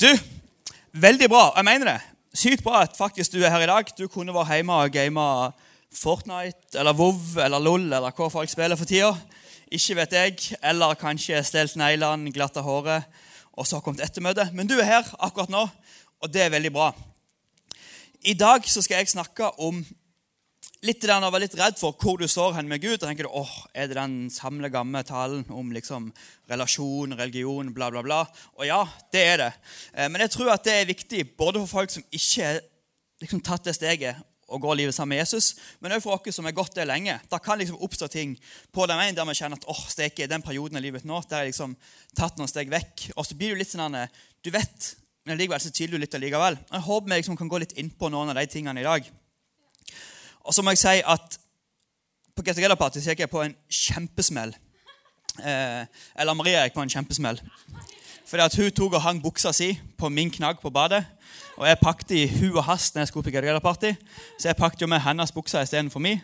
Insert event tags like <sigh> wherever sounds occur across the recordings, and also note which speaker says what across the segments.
Speaker 1: Du, veldig bra. Jeg mener det. Sykt bra at faktisk du er her i dag. Du kunne vært hjemme og gama Fortnite eller WoW eller LOL eller hva folk spiller for tida. Ikke vet jeg. Eller kanskje stelt neglene, glatta håret og så kommet ettermøte. Men du er her akkurat nå, og det er veldig bra. I dag så skal jeg snakke om litt der å være litt redd for hvor du står hen med Gud. og tenker du, åh, Er det den samle gamle talen om liksom relasjon, religion, bla, bla, bla? Og ja, det er det. Eh, men jeg tror at det er viktig både for folk som ikke har liksom, tatt det steget og går livet sammen med Jesus, men også for oss som har gått det lenge. Da kan liksom oppstå ting på den veien der vi kjenner at åh, steke, den perioden av livet nå, der jeg liksom tatt noen steg vekk. Og så blir du litt sånn Du vet, men likevel så tviler du litt allikevel. Jeg håper vi liksom kan gå litt inn på noen av de tingene i dag. Og så må jeg si at på Get Together Party gikk jeg på en kjempesmell. Eh, eller Maria gikk på en kjempesmell. Fordi at Hun tok og hang buksa si på min knagg på badet. Og jeg pakket i hu og hast når jeg skulle på Get Together Party. Så jeg pakket jo med hennes buksa istedenfor mi.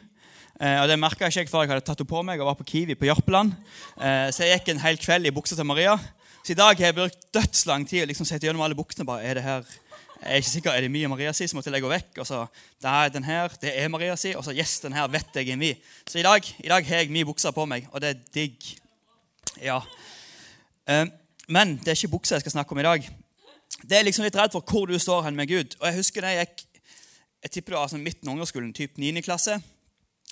Speaker 1: Eh, og Det merka ikke før jeg hadde tatt henne på meg og var på Kiwi på Jørpeland. Eh, så jeg gikk en hel kveld i buksa til Maria. Så i dag har jeg brukt dødslang tid å liksom sette gjennom alle buksene. bare, er det her jeg er ikke sikker, er det mye Maria si, så måtte jeg gå vekk. og så, det er den her, det er Maria si, og så yes, den her vet jeg er mi. Så i dag, i dag har jeg mye bukser på meg, og det er digg. Ja. Um, men det er ikke bukser jeg skal snakke om i dag. Det er liksom litt redd for hvor du står hen med Gud. Og Jeg husker da jeg gikk jeg tipper det var sånn midten av ungdomsskolen, typ 9. klasse.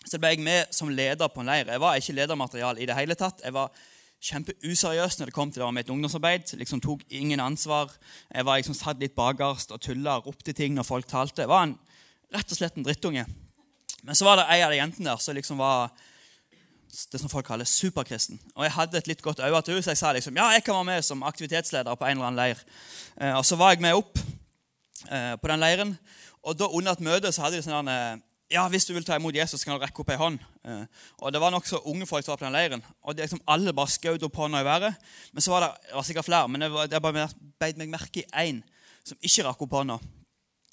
Speaker 1: Så ble jeg med som leder på en leir. Jeg var ikke ledermaterial i det hele tatt. Jeg var kjempeuseriøs når det kom til det med et ungdomsarbeid. liksom Tok ingen ansvar. Jeg var liksom satt litt bakerst og tulla og ropte ting når folk talte. Jeg var en, rett og slett en drittunge. Men så var det ei av de jentene der som liksom var det som folk kaller superkristen. Og jeg hadde et litt godt øye til henne, så jeg sa liksom, ja, jeg kan være med som aktivitetsleder på en eller annen leir. Eh, og så var jeg med opp eh, på den leiren. Og da under et møte så hadde de sånn eh, ja, hvis du vil ta imot Jesus, kan du rekke opp ei hånd. Eh, og Det var nokså unge folk som var på den leiren. og liksom Alle bare skjøt opp hånda i været. Men så var det, det var sikkert flere, men det, det bare beit meg merke i én som ikke rakk opp hånda.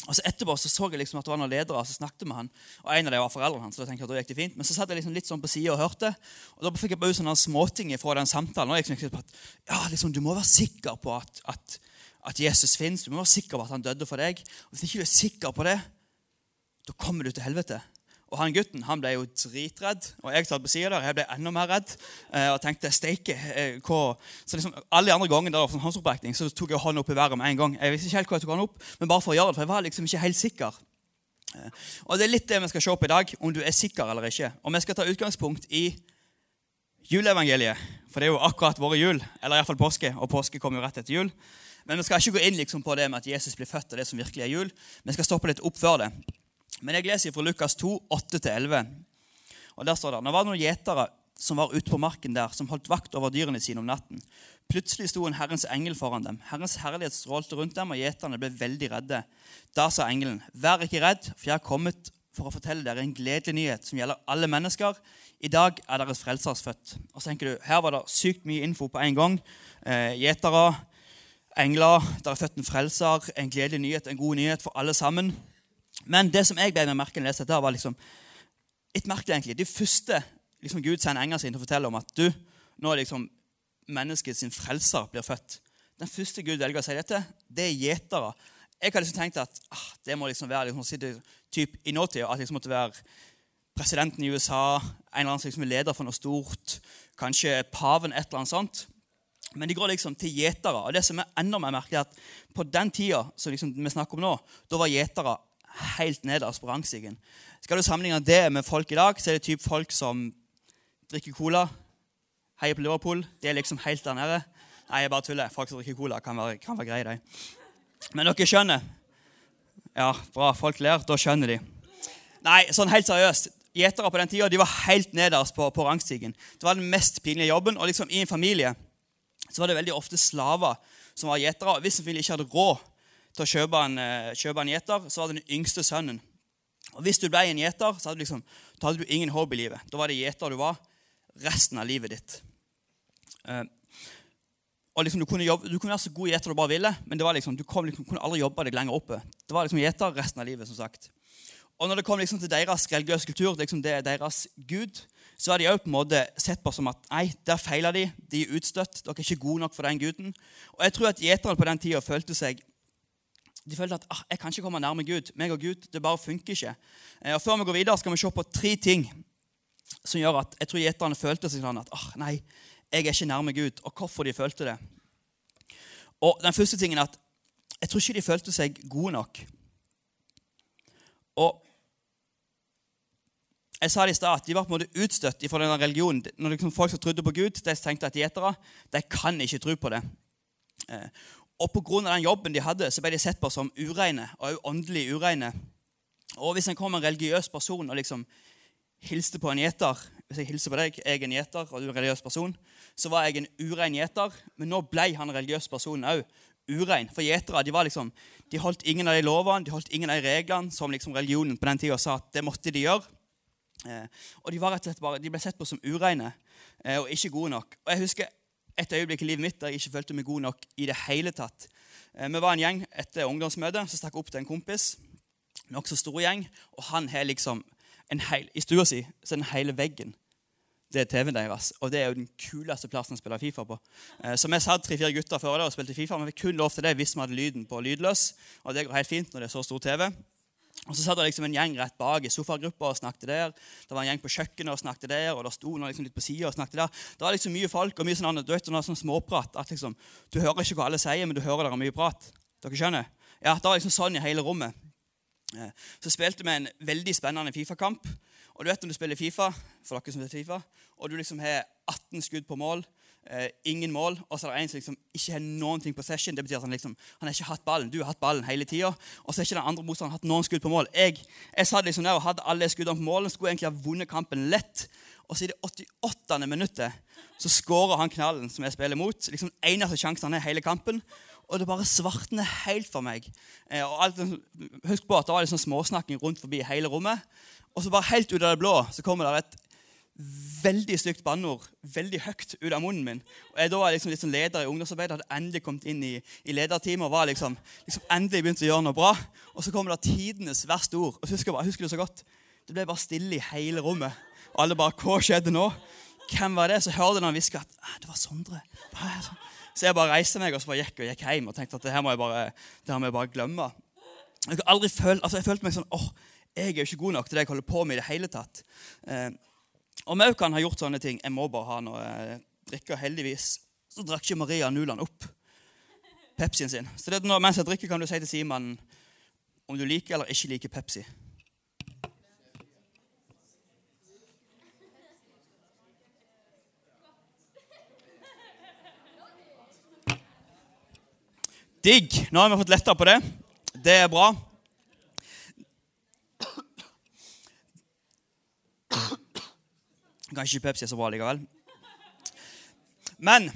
Speaker 1: Og så Etterpå så, så jeg liksom at det var noen ledere som snakket med han, og en av dem var foreldrene hans. så da tenkte jeg at da gikk det fint. Men så satt jeg liksom litt sånn på sida og hørte. og Da fikk jeg bare sånne småting fra den samtalen. og jeg liksom på at ja, liksom, Du må være sikker på at, at, at Jesus fins. Du må være sikker på at han døde for deg. Og Hvis ikke du er sikker på det, da kommer du til helvete. Og han gutten han ble jo dritredd, og jeg satt på sida der. Jeg ble enda mer redd eh, og tenkte steike eh, hva Så liksom, Alle de andre gangene der var håndsopprekning, så tok jeg hånda opp i været med en gang. Jeg visste ikke helt hva jeg tok hånda opp, men bare for å gjøre det, for jeg var liksom ikke helt sikker. Eh, og Det er litt det vi skal se på i dag, om du er sikker eller ikke. Og Vi skal ta utgangspunkt i juleevangeliet, for det er jo akkurat våre jul. Eller iallfall påske, og påske kommer jo rett etter jul. Men vi skal ikke gå inn liksom på det med at Jesus blir født, og det som virkelig er jul. Vi skal stoppe litt opp før det. Men jeg leser fra Lukas 2, 8-11. Og Der står det Nå var det noen gjetere som var ute på marken der, som holdt vakt over dyrene sine om natten. Plutselig sto en Herrens engel foran dem. Herrens herlighet strålte rundt dem, og gjeterne ble veldig redde. Da sa engelen, vær ikke redd, for jeg har kommet for å fortelle dere en gledelig nyhet som gjelder alle mennesker. I dag er deres frelsers født. Og så tenker du, Her var det sykt mye info på en gang. Eh, gjetere, engler, der er født en frelser, en gledelig nyhet, en god nyhet for alle sammen. Men det som jeg ble med merke lese der, var liksom litt merkelig. egentlig. De første liksom, Gud sender engelen sin til å fortelle om at du, nå er liksom mennesket sin frelser blir født. Den første Gud velger å si dette, det er gjetere. Jeg hadde liksom tenkt at ah, det må liksom være liksom, typ, i nåtida. At det liksom måtte være presidenten i USA, en eller annen som liksom er leder for noe stort, kanskje paven, et eller annet sånt. Men de går liksom til gjetere. Og det som er enda mer merkelig, er at på den tida som liksom vi snakker om nå, da var gjetere helt nederst på rangstigen. Skal du sammenligne det med folk i dag, så er det typ folk som drikker cola, heier på Liverpool. Det er liksom helt der nede. Nei, jeg bare tuller. Folk som drikker cola, kan være, kan være greie, de. Men dere skjønner? Ja, bra. Folk ler. Da skjønner de. Nei, sånn helt seriøst. Gjetere på den tida de var helt nederst på, på rangstigen. Det var den mest pinlige jobben. Og liksom i en familie så var det veldig ofte slaver som var gjetere. Hvis en familie ikke hadde råd til å kjøpe en, eh, kjøpe en gjeter, så var det den yngste sønnen. Og Hvis du ble en gjeter, så hadde, liksom, da hadde du ingen håp i livet. Da var det gjeter du var resten av livet ditt. Uh, og liksom, du, kunne jobbe, du kunne være så god gjeter du bare ville, men det var liksom, du kom, liksom, kunne aldri jobbe deg lenger oppe. Det var liksom gjeter resten av livet. som sagt. Og når det kom liksom til deres religiøse kultur, liksom det er deres gud, så har de på en måte sett på som at nei, der feiler de. De er utstøtt. Dere er ikke gode nok for den guden. Og jeg tror at gjeterne på den tida følte seg de følte at ah, jeg kan ikke komme nærme Gud. Meg og Gud, det bare funker ikke. Eh, og Før vi går videre, skal vi se på tre ting som gjør at jeg tror gjeterne følte seg sånn at ah, nei, jeg er ikke nærme Gud, og hvorfor de følte det. Og Den første tingen er at jeg tror ikke de følte seg gode nok. Og jeg sa det i stad De var på en måte utstøtt fra denne religionen. Når liksom folk som trodde på Gud, de tenkte at gjetere de kan ikke tro på det. Og Pga. den jobben de hadde, så ble de sett på som ureine, og åndelig ureine. Og Hvis en kom en religiøs person og liksom hilste på en gjeter Hvis jeg hilser på deg, jeg er en gjeter, og du er en religiøs person, så var jeg en urein gjeter. Men nå ble han en religiøs person òg urein. For gjetere de, liksom, de holdt ingen av de lovene de holdt ingen av de reglene som liksom religionen på den tida sa at det måtte de gjøre. Eh, og de, var rett og slett bare, de ble sett på som ureine eh, og ikke gode nok. Og jeg husker et øyeblikk i livet mitt der jeg ikke følte meg god nok i det hele tatt. Eh, vi var en gjeng etter ungdomsmøtet som stakk opp til en kompis. Nokså stor gjeng. Og han har liksom en hel, I stua si så er den hele veggen det er TV-en deres. Og det er jo den kuleste plassen å spille Fifa på. Eh, så vi satt tre-fire gutter før det og spilte Fifa, men vi kun lov til det hvis vi hadde lyden på lydløs. Og det går helt fint når det er så stor TV. Og Så satt det liksom en gjeng rett bak i sofagruppa og snakket der. Det var en gjeng på kjøkkenet og snakket der, og det sto noen liksom litt på siden og snakket der. Det var liksom mye folk og mye sånn, du vet, sånn småprat. at liksom, Du hører ikke hva alle sier, men du hører det er mye prat. Dere skjønner? Ja, Det var liksom sånn i hele rommet. Eh, så spilte vi en veldig spennende Fifa-kamp. Og du vet når du spiller Fifa, for dere som spiller Fifa, og du liksom har 18 skudd på mål, eh, ingen mål, og så er det en som liksom ikke har noen ting på session. Det betyr at han liksom, han har ikke hatt ballen. Du har hatt ballen hele tida. Og så har ikke den andre motstanderen hatt noen skudd på mål. Jeg, jeg satt liksom der og hadde alle skuddene på mål. Skulle egentlig ha vunnet kampen lett. Og så i det 88. minuttet så skårer han knallen som jeg spiller mot. liksom Eneste sjansen han har hele kampen. Og det bare svartner helt for meg. Eh, og alt, Husk på at det var liksom småsnakking rundt forbi hele rommet. Og så bare helt ut av det blå så kommer det et veldig stygt banneord veldig høyt ut av munnen min. Og Jeg da var liksom, liksom leder i ungdomsarbeidet, hadde endelig kommet inn i, i lederteamet og var liksom, liksom endelig begynt å gjøre noe bra. Og så kommer det tidenes verste ord. Og husker bare, husker du så godt. Det ble bare stille i hele rommet. Og alle bare Hva skjedde nå? Hvem var det? Så hørte jeg noen hviske at det var Sondre. Så jeg bare reiste meg og så bare gikk og gikk hjem og tenkte at det her må jeg bare, det her må jeg bare glemme. Jeg, aldri følt, altså jeg følte meg sånn åh, jeg er jo ikke god nok til det jeg holder på med i det hele tatt. Eh, og vi kan ha gjort sånne ting. Jeg må bare ha noe eh, drikke. Heldigvis så drakk ikke Maria Nuland opp Pepsien sin. Så det, når, mens jeg drikker, kan du si til Simon om du liker eller ikke liker Pepsi. Digg. Nå har vi fått letta på det. Det er bra. Kanskje ikke Pepsi er så bra likevel. Men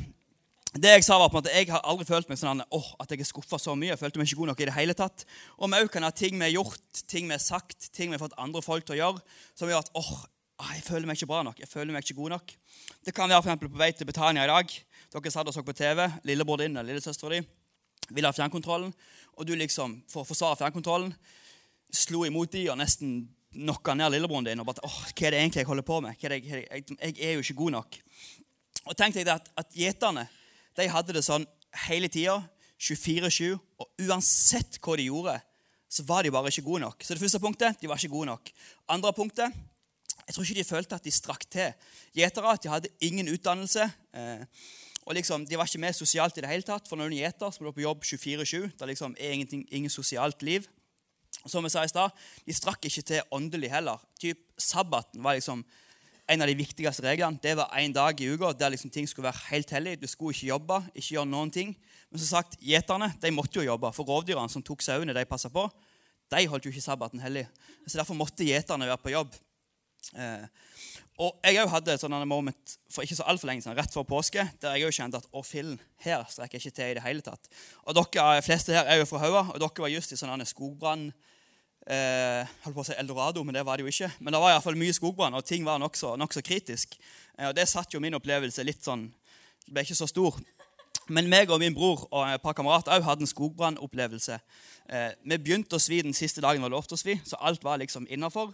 Speaker 1: det jeg sa var på en måte, jeg har aldri følt meg sånn oh, at jeg er skuffa så mye. Jeg følte meg ikke god nok i det hele tatt. Og vi kan ha ting vi har gjort, ting vi har sagt, ting vi har fått andre folk til å gjøre, som gjør at åh, oh, jeg føler meg ikke bra nok. jeg føler meg ikke god nok. Det kan være for på vei til Betania i dag. Dere satt og så på TV. Lillebror din eller lillesøstera di ville ha fjernkontrollen. Og du liksom, for å forsvare fjernkontrollen, slo imot de og nesten knocka ned lillebroren din og bare åh, hva er det egentlig jeg holder på med? Jeg, jeg, jeg, er jo ikke god nok. Og tenk deg at, at gjeterne de hadde det sånn hele tida, 24-7, og uansett hva de gjorde, så var de bare ikke gode nok. Så det første punktet de var ikke gode nok. Andre punktet jeg tror ikke de følte at de strakk til. Gjetere de hadde ingen utdannelse. Eh, og liksom, De var ikke med sosialt i det hele tatt. For når du er gjeter, så må du på jobb 24-7. Det liksom er ingen sosialt liv som jeg sa i stad, de strakk ikke til åndelig heller. Typ, sabbaten var liksom en av de viktigste reglene. Det var én dag i uka der liksom ting skulle være helt hellig. Du skulle ikke jobbe, ikke gjøre noen ting. Men som sagt, gjeterne de måtte jo jobbe, for rovdyrene som tok sauene de passa på, de holdt jo ikke sabbaten hellig. Så Derfor måtte gjeterne være på jobb. Eh, og Jeg òg hadde et sånt moment for ikke så altfor lenge siden, rett før påske, der jeg òg kjente at å fillen, her strekker jeg ikke til i det hele tatt. Og dere fleste her er jo fra Haua, og dere var just i sånn skogbrann eh, holdt på å si Eldorado, men det var det jo ikke. Men det var i hvert fall mye skogbrann, og ting var nokså nok så kritisk. Eh, og Det satt jo min opplevelse litt sånn Det ble ikke så stor. Men meg og min bror og et par kamerater òg hadde en skogbrannopplevelse. Eh, vi begynte å svi den siste dagen vi lovte å svi, så alt var liksom innafor.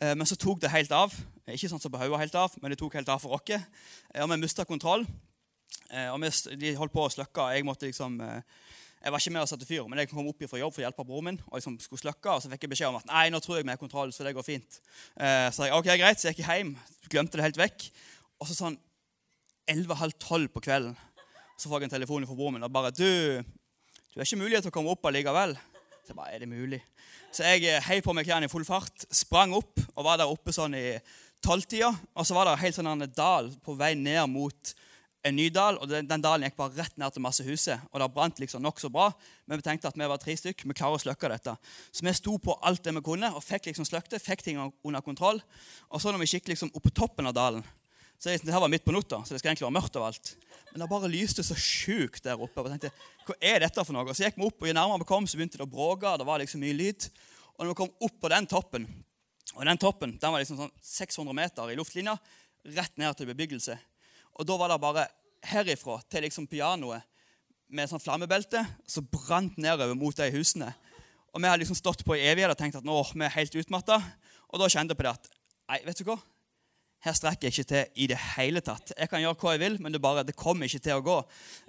Speaker 1: Eh, men så tok det helt av. Ikke sånn som på hodet helt av, men det tok helt av for oss. Eh, og vi mista kontroll. Eh, og vi, de holdt på å slukke. og Jeg måtte liksom eh, jeg var ikke med og satte fyr, men jeg kom opp fra jobb for å hjelpe broren min. og liksom skulle slukke, og Så fikk jeg beskjed om at nei, nå tror jeg vi har kontroll, så det går fint. Eh, så jeg, ok, greit, så jeg gikk hjem, glemte det helt vekk. Og så sånn 11.30 på kvelden så får jeg en telefon fra broren min og bare 'Du, du har ikke mulighet til å komme opp allikevel.' Så jeg bare, er det mulig? Så jeg eh, heiv på meg klærne i full fart, sprang opp og var der oppe sånn i tolvtida. Og så var det helt sånn en dal på vei ned mot en ny dal, og den, dalen gikk bare rett ned til massehuset. Og det brant liksom nokså bra, men vi tenkte at vi var tre stykk, vi klarer å slukke dette. Så vi sto på alt det vi kunne og fikk liksom sløkt fikk ting under kontroll. Og så når vi gikk liksom opp på toppen av dalen, så det her var midt på natta, så det skal egentlig være mørkt overalt. Men det bare lyste så sjukt der oppe. og jeg tenkte, Hva er dette for noe? Og så gikk vi opp, og jo nærmere vi kom, så begynte det å bråke. Det var liksom mye lyd. Og når vi kom opp på den toppen, og den toppen den var liksom sånn 600 meter i luftlinja, rett ned til bebyggelse. Og da var det bare herifra til liksom pianoet med sånn flammebelte som brant nedover mot de husene. Og vi hadde liksom stått på i evighet og tenkt at nå vi er helt utmatta. Og da kjente jeg på det at nei, vet du hva? Her strekker jeg ikke til i det hele tatt. Jeg kan gjøre hva jeg vil, men det, bare, det kommer ikke til å gå.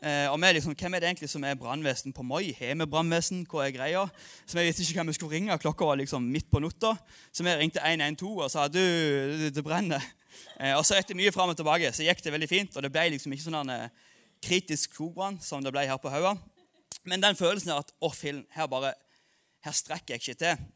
Speaker 1: Eh, og vi liksom, Hvem er det egentlig som er brannvesen på Moi? Har vi brannvesen? Hva er greia? Så vi visste ikke hvem vi skulle ringe. Klokka var liksom midt på natta. Så vi ringte 112 og sa du, det brenner. Eh, og så etter mye fram og tilbake så gikk det veldig fint. Og det ble liksom ikke sånn eh, kritisk skogbrann som det ble her på Haua. Men den følelsen er at å, film, her bare, her strekker jeg ikke til.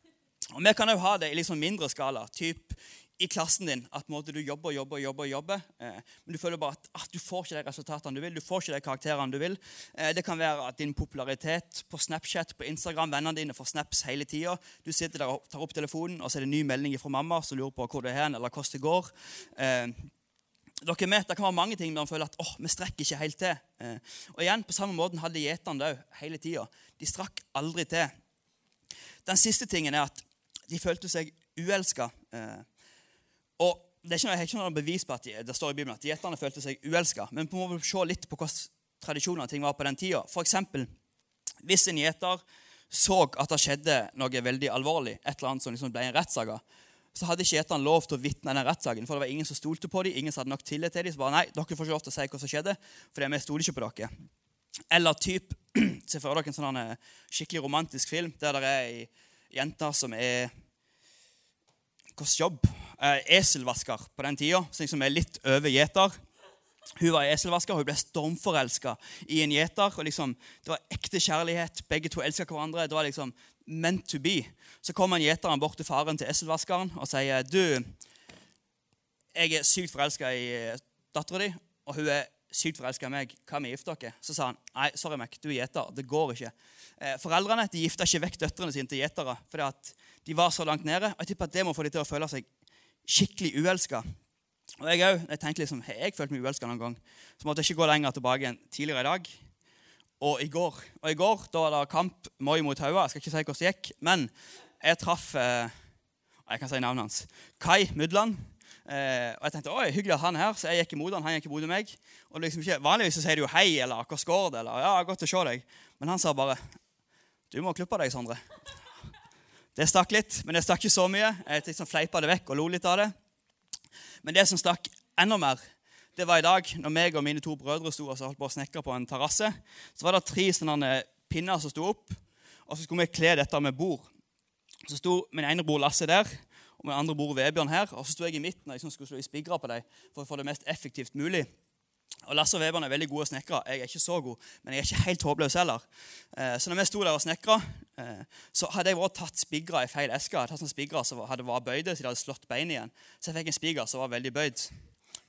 Speaker 1: Og Vi kan òg ha det i liksom mindre skala. Typ i klassen din at måte, du jobber jobber, jobber, jobber, eh, men du føler bare at, at, du får ikke de resultatene du vil. Du får ikke de karakterene du vil. Eh, det kan være at din popularitet på Snapchat, på Instagram, vennene dine får snaps hele tida. Du sitter der og tar opp telefonen, og så er det en ny melding fra mamma som lurer på hvor du er hen, eller hvordan det går. Eh, dere vet, Det kan være mange ting man føler at åh, vi strekker ikke helt til. Eh, og igjen, På samme måten hadde gjeterne det òg hele tida. De strakk aldri til. Den siste tingen er at de følte seg uelska. Eh, og det er ikke noe, bevis på at de, det står i Bibelen at gjeterne følte seg uelska, men vi må se litt på hva tradisjoner ting var på den tida. For hvis en gjeter så at det skjedde noe veldig alvorlig, et eller annet som liksom ble en rettssak, så hadde ikke gjeterne lov til å vitne den rettssaken. For det var ingen som stolte på dem, ingen som hadde nok tillit til dem. Så bare nei, dere får ikke lov til å si hva som skjedde, for vi stoler ikke på dere. Eller typ, <clears throat> Se for dere en sånn eh, skikkelig romantisk film der det er ei jente som er Hvilken jobb? Eh, eselvasker på den tida, som er litt over gjeter. Hun var eselvasker, hun ble stormforelska i en gjeter. og liksom, Det var ekte kjærlighet. Begge to elska hverandre. Det var liksom meant to be. Så kommer gjeteren bort til faren til eselvaskeren og sier du, jeg er sykt forelska i dattera di, og hun er sykt forelska i meg. Hva med gifte dere? Så sa han nei, sorry, Mac, du er gjeter. Det går ikke. Eh, foreldrene de gifta ikke vekk døtrene sine til gjetere fordi at de var så langt nede. og jeg tipper at Det må få dem til å føle seg skikkelig uelska. Og jeg òg. Jeg tenkte liksom, har jeg følt meg uelska noen gang? Så måtte jeg ikke gå lenger tilbake enn tidligere i dag. Og i går Og i går da var det kamp Moi mot Haua. Jeg skal ikke si hvordan det gikk, men jeg traff eh, Jeg kan si navnet hans. Kai Mydland. Eh, og jeg tenkte oi, hyggelig at han er her, så jeg gikk imot han, han gikk imot meg. Og liksom ikke, Vanligvis så sier du jo hei eller hva går det, eller ja, godt å se deg. Men han sa bare du må klippe deg, Sondre. Det stakk litt, men det stakk ikke så mye. Jeg liksom fleipa det vekk og lo litt av det. Men det som stakk enda mer, det var i dag når meg og mine to brødre sto og holdt på å snekre på en terrasse. Så var det tre sånne pinner som sto opp, og så skulle vi kle dette med bord. Så sto min ene bror Lasse der, og med andre bror Vebjørn her. Og så sto jeg i midten og liksom skulle slå i spigra på dem for å få det mest effektivt mulig. Og Lasse og Vebjørn er veldig gode snekkere. Jeg er ikke så god, men jeg er ikke helt håpløs heller. Eh, så når vi sto der og snekra, eh, så hadde jeg også tatt spigra i feil eske. Jeg hadde tatt sånne som hadde vært bøyde, så de hadde slått beinet igjen. Så jeg fikk en spiger som var veldig bøyd.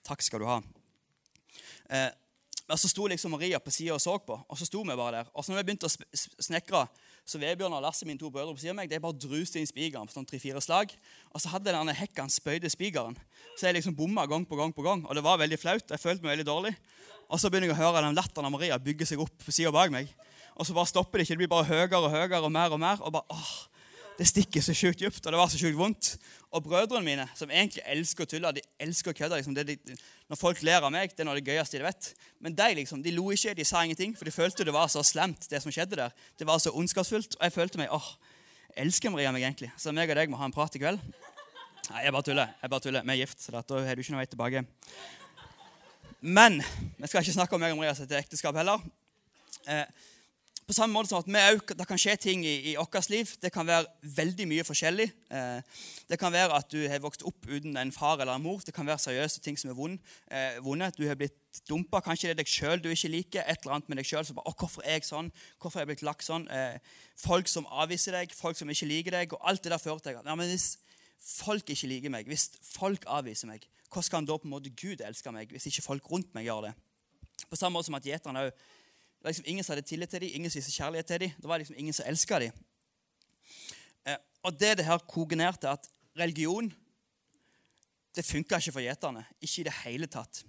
Speaker 1: Takk skal du ha. Og men så sto liksom Maria på sida og så på, og så sto vi bare der. Og så når vi begynte å snekre, så Vebjørn og Lasse, mine to brødre, på siden av meg, de bare druste inn spigeren på sånn tre-fire slag. Og så hadde denne hekken spøyde spigeren. Så jeg liksom bomma gang på gang på gang. Og det var veldig flaut. Jeg følte meg veldig dårlig. Og så begynner jeg å høre den latteren av Maria bygge seg opp på sida bak meg. Og så bare stopper det ikke. Det blir bare høyere og høyere og mer og mer. Og bare, åh, Det stikker så sjukt dypt, og det var så sjukt vondt. Og brødrene mine, som egentlig elsker å tulle, de elsker å kødde liksom, de, Når folk ler av meg, det er noe av det gøyeste de vet. Men de liksom, de lo ikke, de sa ingenting, for de følte det var så slemt, det som skjedde der. Det var så ondskapsfullt. Og jeg følte meg åh, elsker Maria meg egentlig? Så meg og deg må ha en prat i kveld. Nei, jeg bare tuller. jeg bare tuller. Vi er gift, så da har du ikke noe vei tilbake. Men vi skal ikke snakke om meg og Maria sitt ekteskap heller. Eh, på samme måte som at vi Det kan skje ting i, i vårt liv. Det kan være veldig mye forskjellig. Eh, det kan være at du har vokst opp uten en far eller en mor. Det kan være seriøse ting som er eh, vonde. Du har blitt dumpa. Kanskje det er deg sjøl du ikke liker. Et eller annet med deg å, 'Hvorfor er jeg sånn? Hvorfor er jeg blitt lagt sånn?' Eh, folk som avviser deg, folk som ikke liker deg. og Alt det der fører til ja, men Hvis folk ikke liker meg, hvis folk avviser meg, hvordan kan da på en måte Gud elske meg hvis ikke folk rundt meg gjør det? På samme måte som at gjeterne også det var liksom ingen som hadde tillit til dem, ingen som viste kjærlighet til dem. Det var liksom ingen som elska dem. Eh, og det det her koker ned til, at religion det funka ikke for gjeterne. Ikke i det hele tatt.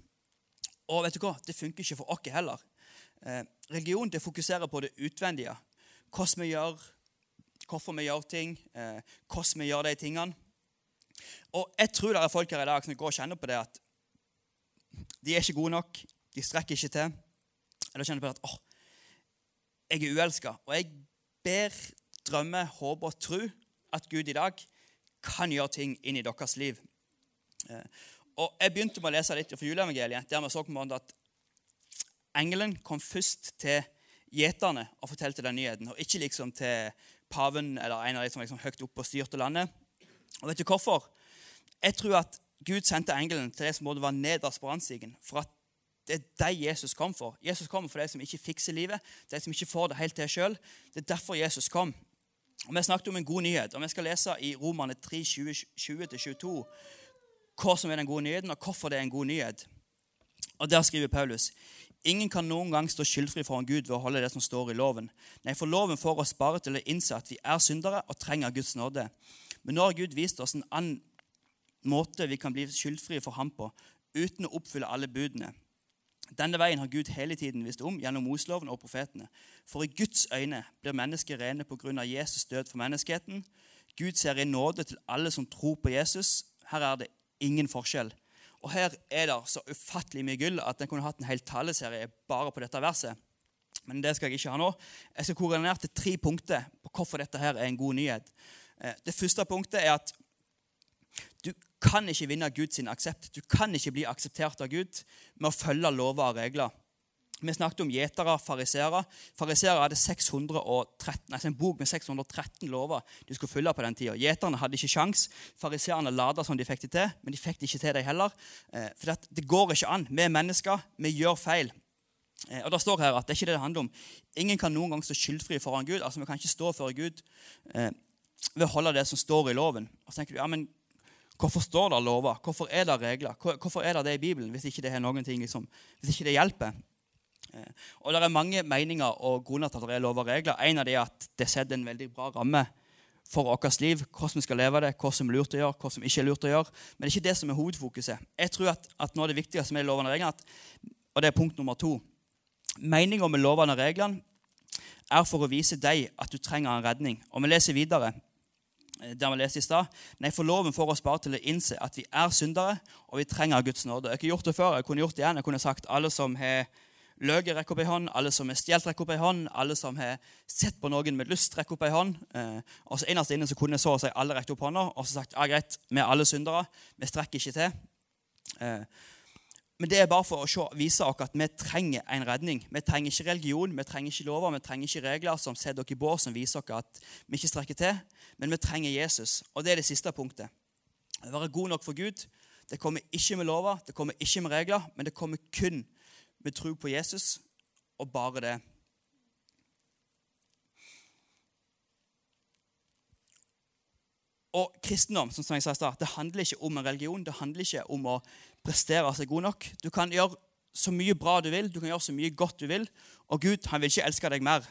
Speaker 1: Og vet du hva? det funker ikke for oss heller. Eh, religion det fokuserer på det utvendige. Hvordan vi gjør, hvorfor vi gjør ting, eh, hvordan vi gjør de tingene. Og jeg tror det er folk her i dag som går og kjenner på det at de er ikke gode nok, de strekker ikke til. Eller kjenner på at åh, jeg er uelska. Og jeg ber, drømmer, håper og tror at Gud i dag kan gjøre ting inn i deres liv. Eh, og Jeg begynte med å lese litt fra juleevangeliet, der vi så på at engelen kom først til gjeterne og fortalte den nyheten, og ikke liksom til paven eller en av de som liksom høyt oppe og styrte landet. Og vet du hvorfor? Jeg tror at Gud sendte engelen til det som måtte være nederst på randstigen, for at det er de Jesus kom for. Jesus kommer for de som ikke fikser livet, de som ikke får det helt til sjøl. Det er derfor Jesus kom. Og Vi snakket om en god nyhet, og vi skal lese i Romane 3, 20-22 hva som er den gode nyheten, og hvorfor det er en god nyhet. Og Der skriver Paulus Ingen kan noen gang stå skyldfri foran Gud ved å holde det som står i loven. Nei, for loven får oss bare til å innse at vi er syndere og trenger Guds nåde. Men nå har Gud vist oss en annen måte vi kan bli skyldfrie for ham på, uten å oppfylle alle budene. Denne veien har Gud hele tiden visst om gjennom Mosloven og profetene. For i Guds øyne blir mennesket rene pga. Jesus død for menneskeheten. Gud ser i nåde til alle som tror på Jesus. Her er det ingen forskjell. Og Her er det så ufattelig mye gull at en kunne hatt en hel taleserie bare på dette verset. Men det skal jeg ikke ha nå. Jeg skal koordinere til tre punkter på hvorfor dette her er en god nyhet. Eh, det første punktet er at kan ikke vinne Guds aksept. Du kan ikke bli akseptert av Gud med å følge lover og regler. Vi snakket om gjetere, fariseere. Fariseere hadde 613, altså en bok med 613 lover de skulle følge på den tida. Gjeterne hadde ikke sjans. Fariseerne lada som de fikk det til, men de fikk det ikke til, de heller. Eh, for det går ikke an. Vi er mennesker, vi gjør feil. Eh, og Det står her at det er ikke det det handler om. Ingen kan noen gang stå skyldfri foran Gud. altså Vi kan ikke stå for Gud eh, ved å holde det som står i loven. Og så tenker du, ja, men Hvorfor står det lover? Hvorfor er det regler? Hvorfor er det det i Bibelen hvis ikke det er noen ting, liksom, hvis ikke det hjelper? Eh, og Det er mange meninger og grunner til at det er lover og regler. En av de er at det setter en veldig bra ramme for vårt liv. Hvordan vi skal leve det, hva som er lurt å gjøre, hva som ikke er lurt å gjøre. Men det er ikke det som er hovedfokuset. Jeg tror at, at noe av det viktigste med lovene og reglene, og det er punkt nummer to Meninga med lovene og reglene er for å vise deg at du trenger en redning. Og Vi leser videre der vi leste i stad. Nei, for loven får oss bare til å innse at vi er syndere, og vi trenger Guds nåde. Jeg har ikke gjort det før. Jeg kunne gjort det igjen. Jeg kunne sagt alle som har løyet, rekk opp ei hånd. Alle som har stjålet, rekk opp ei hånd. Alle som har sett på noen med lyst, rekk opp ei hånd. Eh, og så innerst inne så kunne jeg så å si alle rekt opp hånda og så sagt ja, greit, vi er alle syndere. Vi strekker ikke til. Eh, men det er bare for å se, vise oss at vi trenger en redning. Vi trenger ikke religion, vi trenger ikke lover, vi trenger ikke regler som setter dere i bås, som viser oss at vi ikke strekker til. Men vi trenger Jesus. Og det er det siste punktet. Å være god nok for Gud det kommer ikke med lover, det kommer ikke med regler, men det kommer kun med tro på Jesus, og bare det. Og kristendom som jeg sa i start, det handler ikke om en religion. Det handler ikke om å prestere seg god nok. Du kan gjøre så mye bra du vil, du kan gjøre så mye godt du vil, og Gud han vil ikke elske deg mer.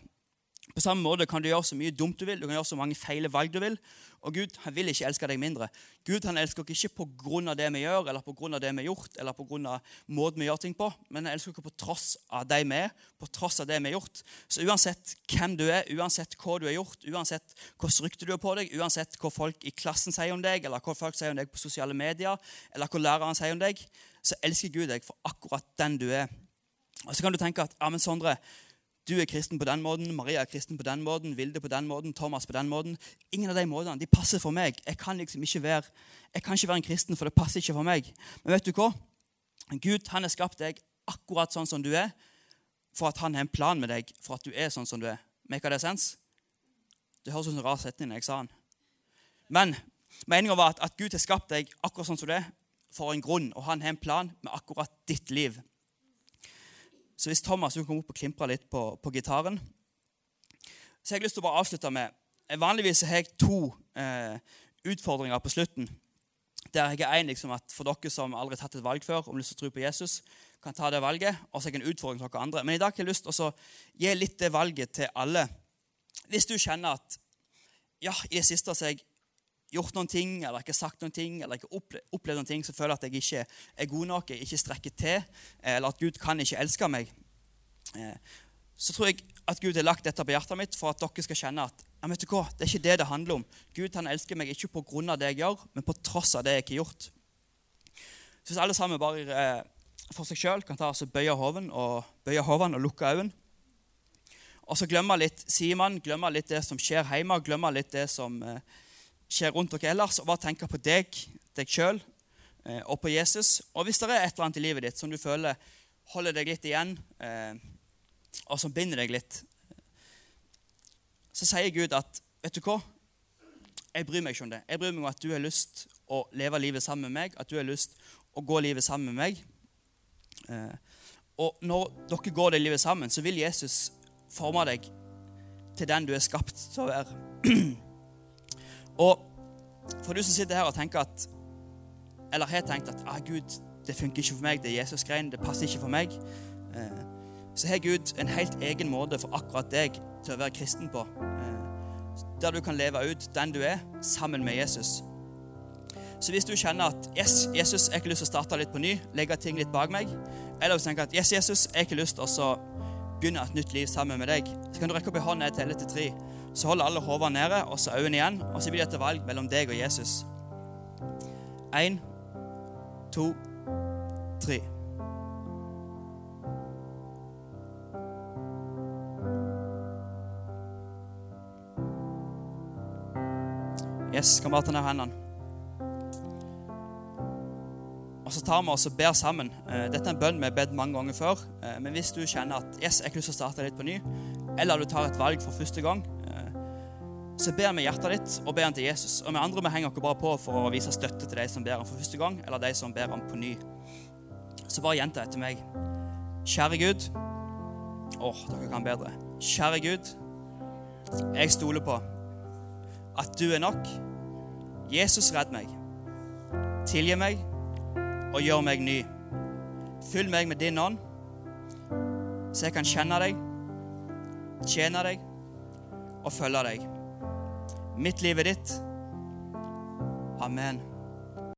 Speaker 1: På samme måte kan du gjøre så mye dumt du vil, du kan gjøre så mange feile valg du vil. Og Gud han vil ikke elske deg mindre. Gud han elsker ikke pga. det vi gjør, eller pga. det vi har gjort, eller pga. måten vi gjør ting på, men han elsker ikke på tross av de vi er, på tross av det vi har gjort. Så uansett hvem du er, uansett hva du har gjort, uansett hvilket rykte du har på deg, uansett hva folk i klassen sier om deg, eller hva folk sier om deg på sosiale medier, eller hva læreren sier om deg, så elsker Gud deg for akkurat den du er. Og Så kan du tenke at ja, men Sondre, du er kristen på den måten, Maria er kristen på den måten, Vilde på den måten, Thomas på den måten. Ingen av de måtene de passer for meg. Jeg kan liksom ikke være, jeg kan ikke være en kristen, for det passer ikke for meg. Men vet du hva? Gud han har skapt deg akkurat sånn som du er, for at han har en plan med deg for at du er sånn som du er. Make det sens? Det høres ut som en rar setning når jeg sa den. Men meninga var at, at Gud har skapt deg akkurat sånn som du er, for en grunn, og han har en plan med akkurat ditt liv. Så hvis Thomas du komme opp og klimpre litt på, på gitaren Så jeg har lyst til å bare avslutte med eh, Vanligvis har jeg to eh, utfordringer på slutten. Der jeg er en liksom at For dere som aldri har tatt et valg før, om lyst til å tro på Jesus, kan ta det valget. Og så har jeg en utfordring til dere andre. Men i dag har jeg lyst til å gi litt det valget til alle. Hvis du kjenner at ja, i det siste så har jeg gjort noen ting, eller ikke sagt noen ting, eller ikke opplevd noen ting som føler at jeg ikke er god nok, jeg ikke strekker til, eller at Gud kan ikke elske meg, eh, så tror jeg at Gud har lagt dette på hjertet mitt for at dere skal kjenne at ja, vet du hva, det er ikke det det handler om. Gud han elsker meg ikke pga. det jeg gjør, men på tross av det jeg ikke har gjort. Så hvis alle sammen bare eh, for seg sjøl kan ta og bøye hoven og, bøye hoven og lukke øynene og så glemme litt Simon, glemme litt det som skjer hjemme, glemme litt det som eh, skjer rundt dere ellers, og bare tenke på deg, deg sjøl eh, og på Jesus. Og hvis det er et eller annet i livet ditt som du føler holder deg litt igjen, eh, og som binder deg litt, så sier Gud at vet du hva? Jeg bryr meg ikke om det. Jeg bryr meg om at du har lyst å leve livet sammen med meg, at du har lyst å gå livet sammen med meg. Eh, og når dere går det livet sammen, så vil Jesus forme deg til den du er skapt til å være. <clears throat> Og for du som sitter her og tenker at Eller har tenkt at ah, Gud, det funker ikke for meg, det er Jesus-greien, det passer ikke for meg. Eh, så har Gud en helt egen måte for akkurat deg til å være kristen på. Eh, der du kan leve ut den du er, sammen med Jesus. Så hvis du kjenner at yes, Jesus, jeg har ikke lyst til å starte litt på ny, legge ting litt bak meg, eller hvis du tenker at yes, Jesus, jeg har ikke lyst til å begynne et nytt liv sammen med deg, så kan du rekke opp en hånd jeg teller til tre. Så hold alle hodene nede, og så øynene igjen. Og så blir det et valg mellom deg og Jesus. Én, to, tre. Yes, kan bare ta ned hendene. Og så tar vi oss og ber sammen. Eh, dette er en bønn vi har bedt mange ganger før. Eh, men hvis du kjenner at yes, jeg har lyst til å starte litt på ny, eller du tar et valg for første gang, så ber vi hjertet ditt og ber han til Jesus. Og vi andre vi henger oss bare på for å vise støtte til de som ber han for første gang, eller de som ber han på ny. Så bare gjenta etter meg. Kjære Gud Åh, oh, dere kan bedre. Kjære Gud, jeg stoler på at du er nok. Jesus, redd meg. Tilgi meg og gjør meg ny. Fyll meg med din ånd, så jeg kan kjenne deg, tjene deg og følge deg. Mitt liv er ditt. Amen.